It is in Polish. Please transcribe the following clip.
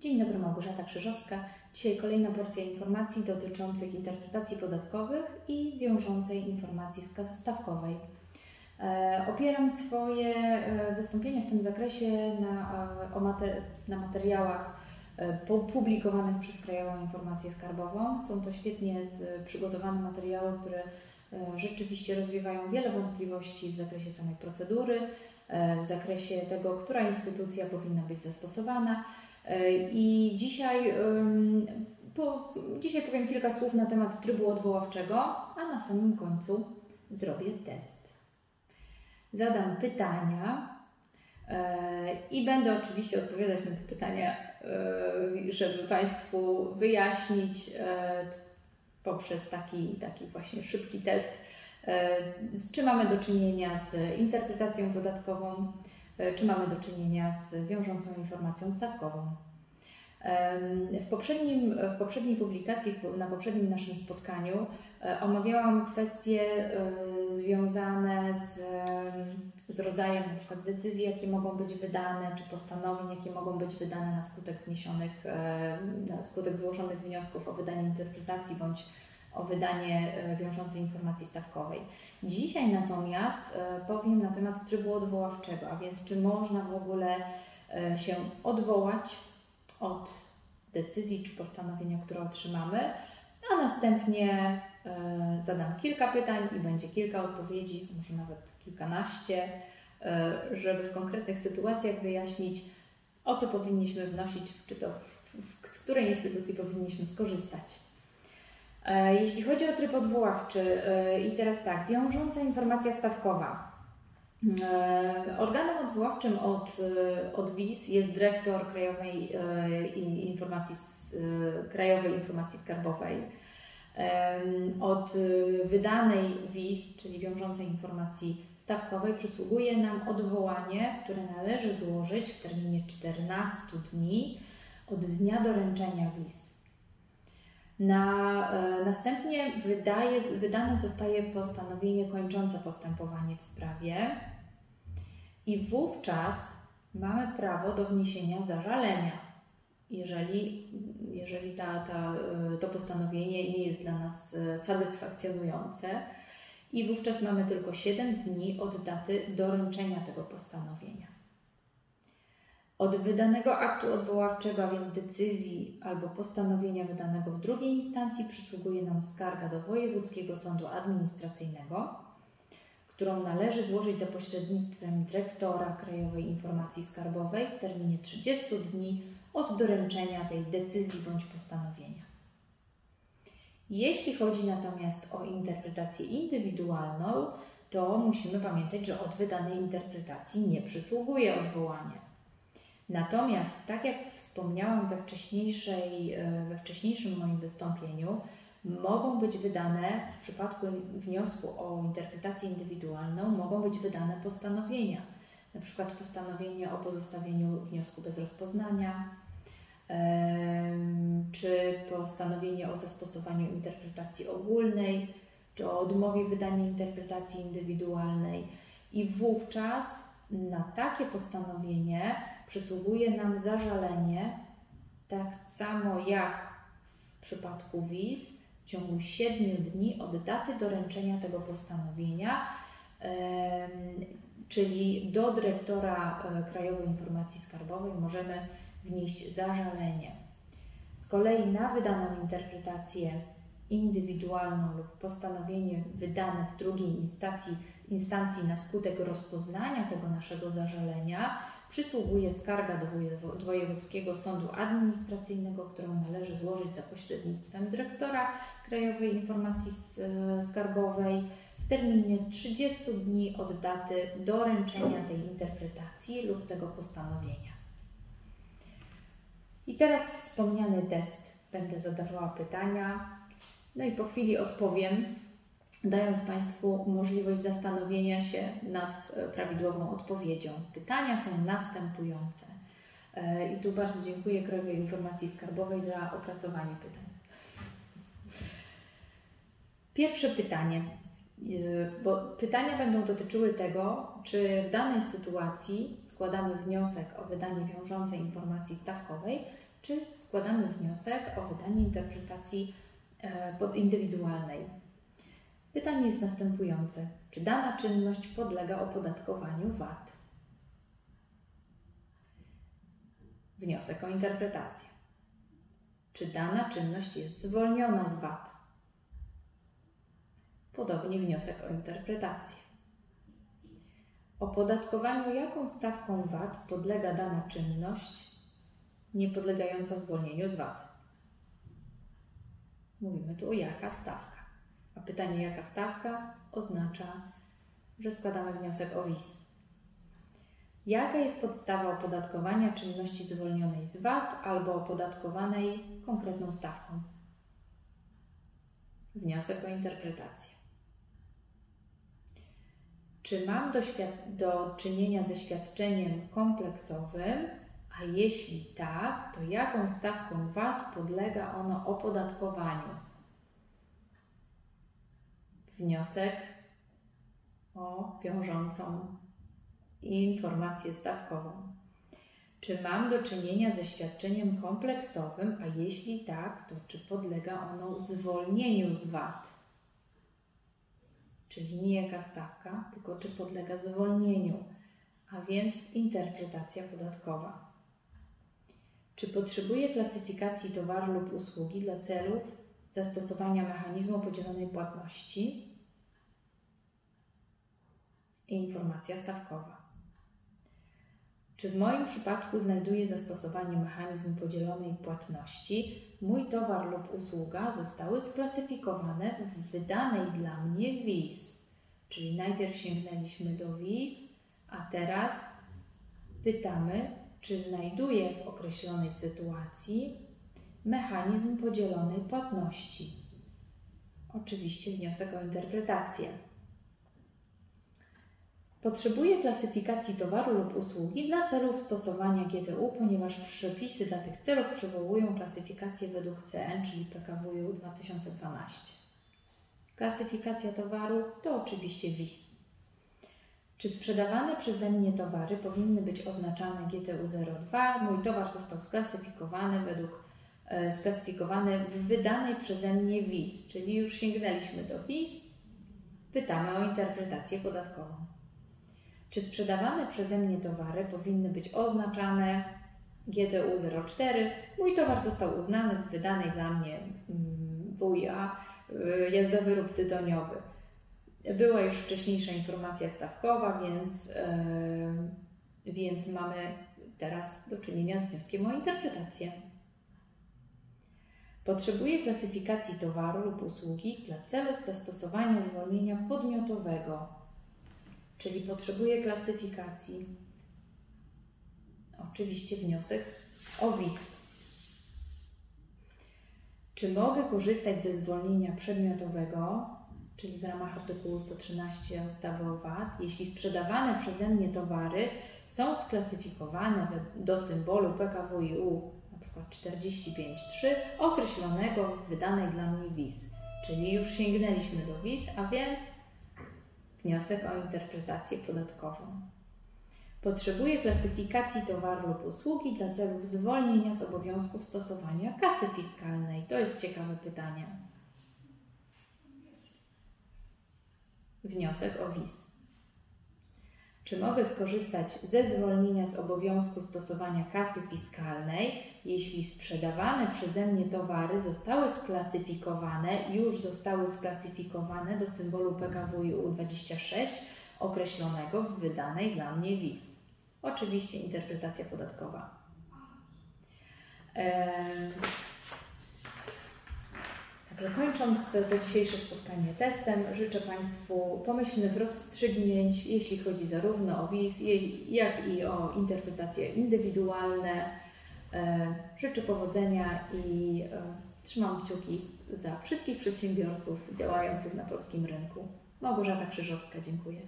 Dzień dobry, Małgorzata Krzyżowska. Dzisiaj kolejna porcja informacji dotyczących interpretacji podatkowych i wiążącej informacji stawkowej. E, Opieram swoje e, wystąpienia w tym zakresie na, e, mater- na materiałach pu- publikowanych przez Krajową Informację Skarbową. Są to świetnie przygotowane materiały, które rzeczywiście rozwiewają wiele wątpliwości w zakresie samej procedury, w zakresie tego, która instytucja powinna być zastosowana. E, I dzisiaj, po, dzisiaj powiem kilka słów na temat trybu odwoławczego, a na samym końcu zrobię test. Zadam pytania e, i będę oczywiście odpowiadać na te pytania, e, żeby Państwu wyjaśnić poprzez taki, taki właśnie szybki test, z czym mamy do czynienia z interpretacją podatkową, czy mamy do czynienia z wiążącą informacją stawkową. W, poprzednim, w poprzedniej publikacji, na poprzednim naszym spotkaniu e, omawiałam kwestie e, związane z, z rodzajem przykład decyzji, jakie mogą być wydane, czy postanowień, jakie mogą być wydane na skutek wniesionych, e, na skutek złożonych wniosków o wydanie interpretacji bądź o wydanie e, wiążącej informacji stawkowej. Dzisiaj natomiast e, powiem na temat trybu odwoławczego, a więc czy można w ogóle e, się odwołać od decyzji czy postanowienia, które otrzymamy, a następnie zadam kilka pytań i będzie kilka odpowiedzi, może nawet kilkanaście, żeby w konkretnych sytuacjach wyjaśnić, o co powinniśmy wnosić, czy to w, w, z której instytucji powinniśmy skorzystać. E, Jeśli chodzi o tryb odwoławczy, e, i teraz tak, wiążąca informacja stawkowa. E, Organem odwoławczym od, od WIS jest dyrektor Krajowej Informacji, Krajowej Informacji Skarbowej. Od wydanej WIS, czyli wiążącej informacji stawkowej, przysługuje nam odwołanie, które należy złożyć w terminie 14 dni od dnia doręczenia WIS. Na, e, następnie wydaje, wydane zostaje postanowienie kończące postępowanie w sprawie i wówczas mamy prawo do wniesienia zażalenia, jeżeli, jeżeli ta, ta, e, to postanowienie nie jest dla nas e, satysfakcjonujące. I wówczas mamy tylko 7 dni od daty doręczenia tego postanowienia. Od wydanego aktu odwoławczego, a więc decyzji albo postanowienia wydanego w drugiej instancji, przysługuje nam skarga do Wojewódzkiego Sądu Administracyjnego, którą należy złożyć za pośrednictwem dyrektora Krajowej Informacji Skarbowej w terminie 30 dni od doręczenia tej decyzji bądź postanowienia. Jeśli chodzi natomiast o interpretację indywidualną, to musimy pamiętać, że od wydanej interpretacji nie przysługuje odwołanie. Natomiast, tak jak wspomniałam we, wcześniejszej, e, we wcześniejszym moim wystąpieniu, mogą być wydane w przypadku wniosku o interpretację indywidualną, mogą być wydane postanowienia. Na przykład postanowienie o pozostawieniu wniosku bez rozpoznania, czy postanowienie o zastosowaniu interpretacji ogólnej, czy o odmowie wydania interpretacji indywidualnej. I wówczas na takie postanowienie przysługuje nam zażalenie, tak samo jak w przypadku WIS, w ciągu 7 dni od daty doręczenia tego postanowienia, czyli do dyrektora e, Krajowej Informacji Skarbowej możemy wnieść zażalenie. Z kolei na wydaną interpretację indywidualną lub postanowienie wydane w drugiej instancji, instancji na skutek rozpoznania tego naszego zażalenia przysługuje skarga do Wojewódzkiego Sądu Administracyjnego, którą należy złożyć za pośrednictwem dyrektora Krajowej Informacji Skarbowej w terminie 30 dni od daty doręczenia tej interpretacji lub tego postanowienia. I teraz wspomniany test. Będę zadawała pytania, no i po chwili odpowiem, dając Państwu możliwość zastanowienia się nad e, prawidłową odpowiedzią. Pytania są następujące. E, I tu bardzo dziękuję Krajowej Informacji Skarbowej za opracowanie pytań. Pierwsze pytanie, Yy, bo pytania będą dotyczyły tego, czy w danej sytuacji składamy wniosek o wydanie wiążącej informacji stawkowej, czy składamy wniosek o wydanie interpretacji e, indywidualnej. Pytanie jest następujące: czy dana czynność podlega opodatkowaniu VAT? Wniosek o interpretację. Czy dana czynność jest zwolniona z VAT? Podobnie wniosek o interpretację. Opodatkowaniu jaką stawką VAT podlega dana czynność nie podlegająca zwolnieniu z VAT? Mówimy tu o jaka stawka. A pytanie jaka stawka oznacza, że składamy wniosek o WIS. Jaka jest podstawa opodatkowania czynności zwolnionej z VAT albo opodatkowanej konkretną stawką? Wniosek o interpretację. Czy mam do, do czynienia ze świadczeniem kompleksowym, a jeśli tak, to jaką stawką VAT podlega ono opodatkowaniu? Wniosek o wiążącą informację stawkową. Czy mam do czynienia ze świadczeniem kompleksowym, a jeśli tak, to czy podlega ono zwolnieniu z VAT? Czyli nie jaka stawka, tylko czy podlega zwolnieniu, a więc interpretacja podatkowa. Czy potrzebuje klasyfikacji towaru lub usługi dla celów zastosowania mechanizmu podzielonej płatności? Informacja stawkowa. Czy w moim przypadku znajduje zastosowanie mechanizm podzielonej płatności? Mój towar lub usługa zostały sklasyfikowane w wydanej dla mnie WIS. Czyli najpierw sięgnęliśmy do WIS, a teraz pytamy, czy znajduje w określonej sytuacji mechanizm podzielonej płatności. Oczywiście wniosek o interpretację. Potrzebuje klasyfikacji towaru lub usługi dla celów stosowania GTU, ponieważ przepisy dla tych celów przywołują klasyfikację według CN, czyli PKWiU 2012. Klasyfikacja towaru to oczywiście WIS. Czy sprzedawane przeze mnie towary powinny być oznaczane GTU02? Mój towar został sklasyfikowany według e, sklasyfikowany w wydanej przeze mnie WIS, czyli już sięgnęliśmy do WIS, pytamy o interpretację podatkową. Czy sprzedawane przeze mnie towary powinny być oznaczane GTU04? Mój towar został uznany w wydanej dla mnie mm, WIA y, jest za wyrób tytoniowy. Była już wcześniejsza informacja stawkowa, więc, yy, więc mamy teraz do czynienia z wnioskiem o interpretację. Potrzebuje klasyfikacji towaru lub usługi dla celów zastosowania zwolnienia podmiotowego czyli potrzebuje klasyfikacji. Oczywiście wniosek o WIS. Czy mogę korzystać ze zwolnienia przedmiotowego, czyli w ramach artykułu 113 ustawy o VAT, jeśli sprzedawane przeze mnie towary są sklasyfikowane do symbolu PKWiU, np. 45.3, określonego w wydanej dla mnie WIS. Czyli już sięgnęliśmy do WIS, a więc wniosek o interpretację podatkową. Potrzebuje klasyfikacji towaru lub usługi dla celów zwolnienia z obowiązków stosowania kasy fiskalnej. To jest ciekawe pytanie. Wniosek o WIS. Czy mogę skorzystać ze zwolnienia z obowiązku stosowania kasy fiskalnej, jeśli sprzedawane przeze mnie towary zostały sklasyfikowane, już zostały sklasyfikowane do symbolu PKWiU 26 określonego w wydanej dla mnie WIS? Oczywiście interpretacja podatkowa. Także kończąc to dzisiejsze spotkanie testem, życzę Państwu pomyślnych rozstrzygnięć, jeśli chodzi zarówno o WIS, jak i o interpretacje indywidualne. E, życzę powodzenia i e, trzymam kciuki za wszystkich przedsiębiorców działających na polskim rynku. Małgorzata Krzyżowska, dziękuję.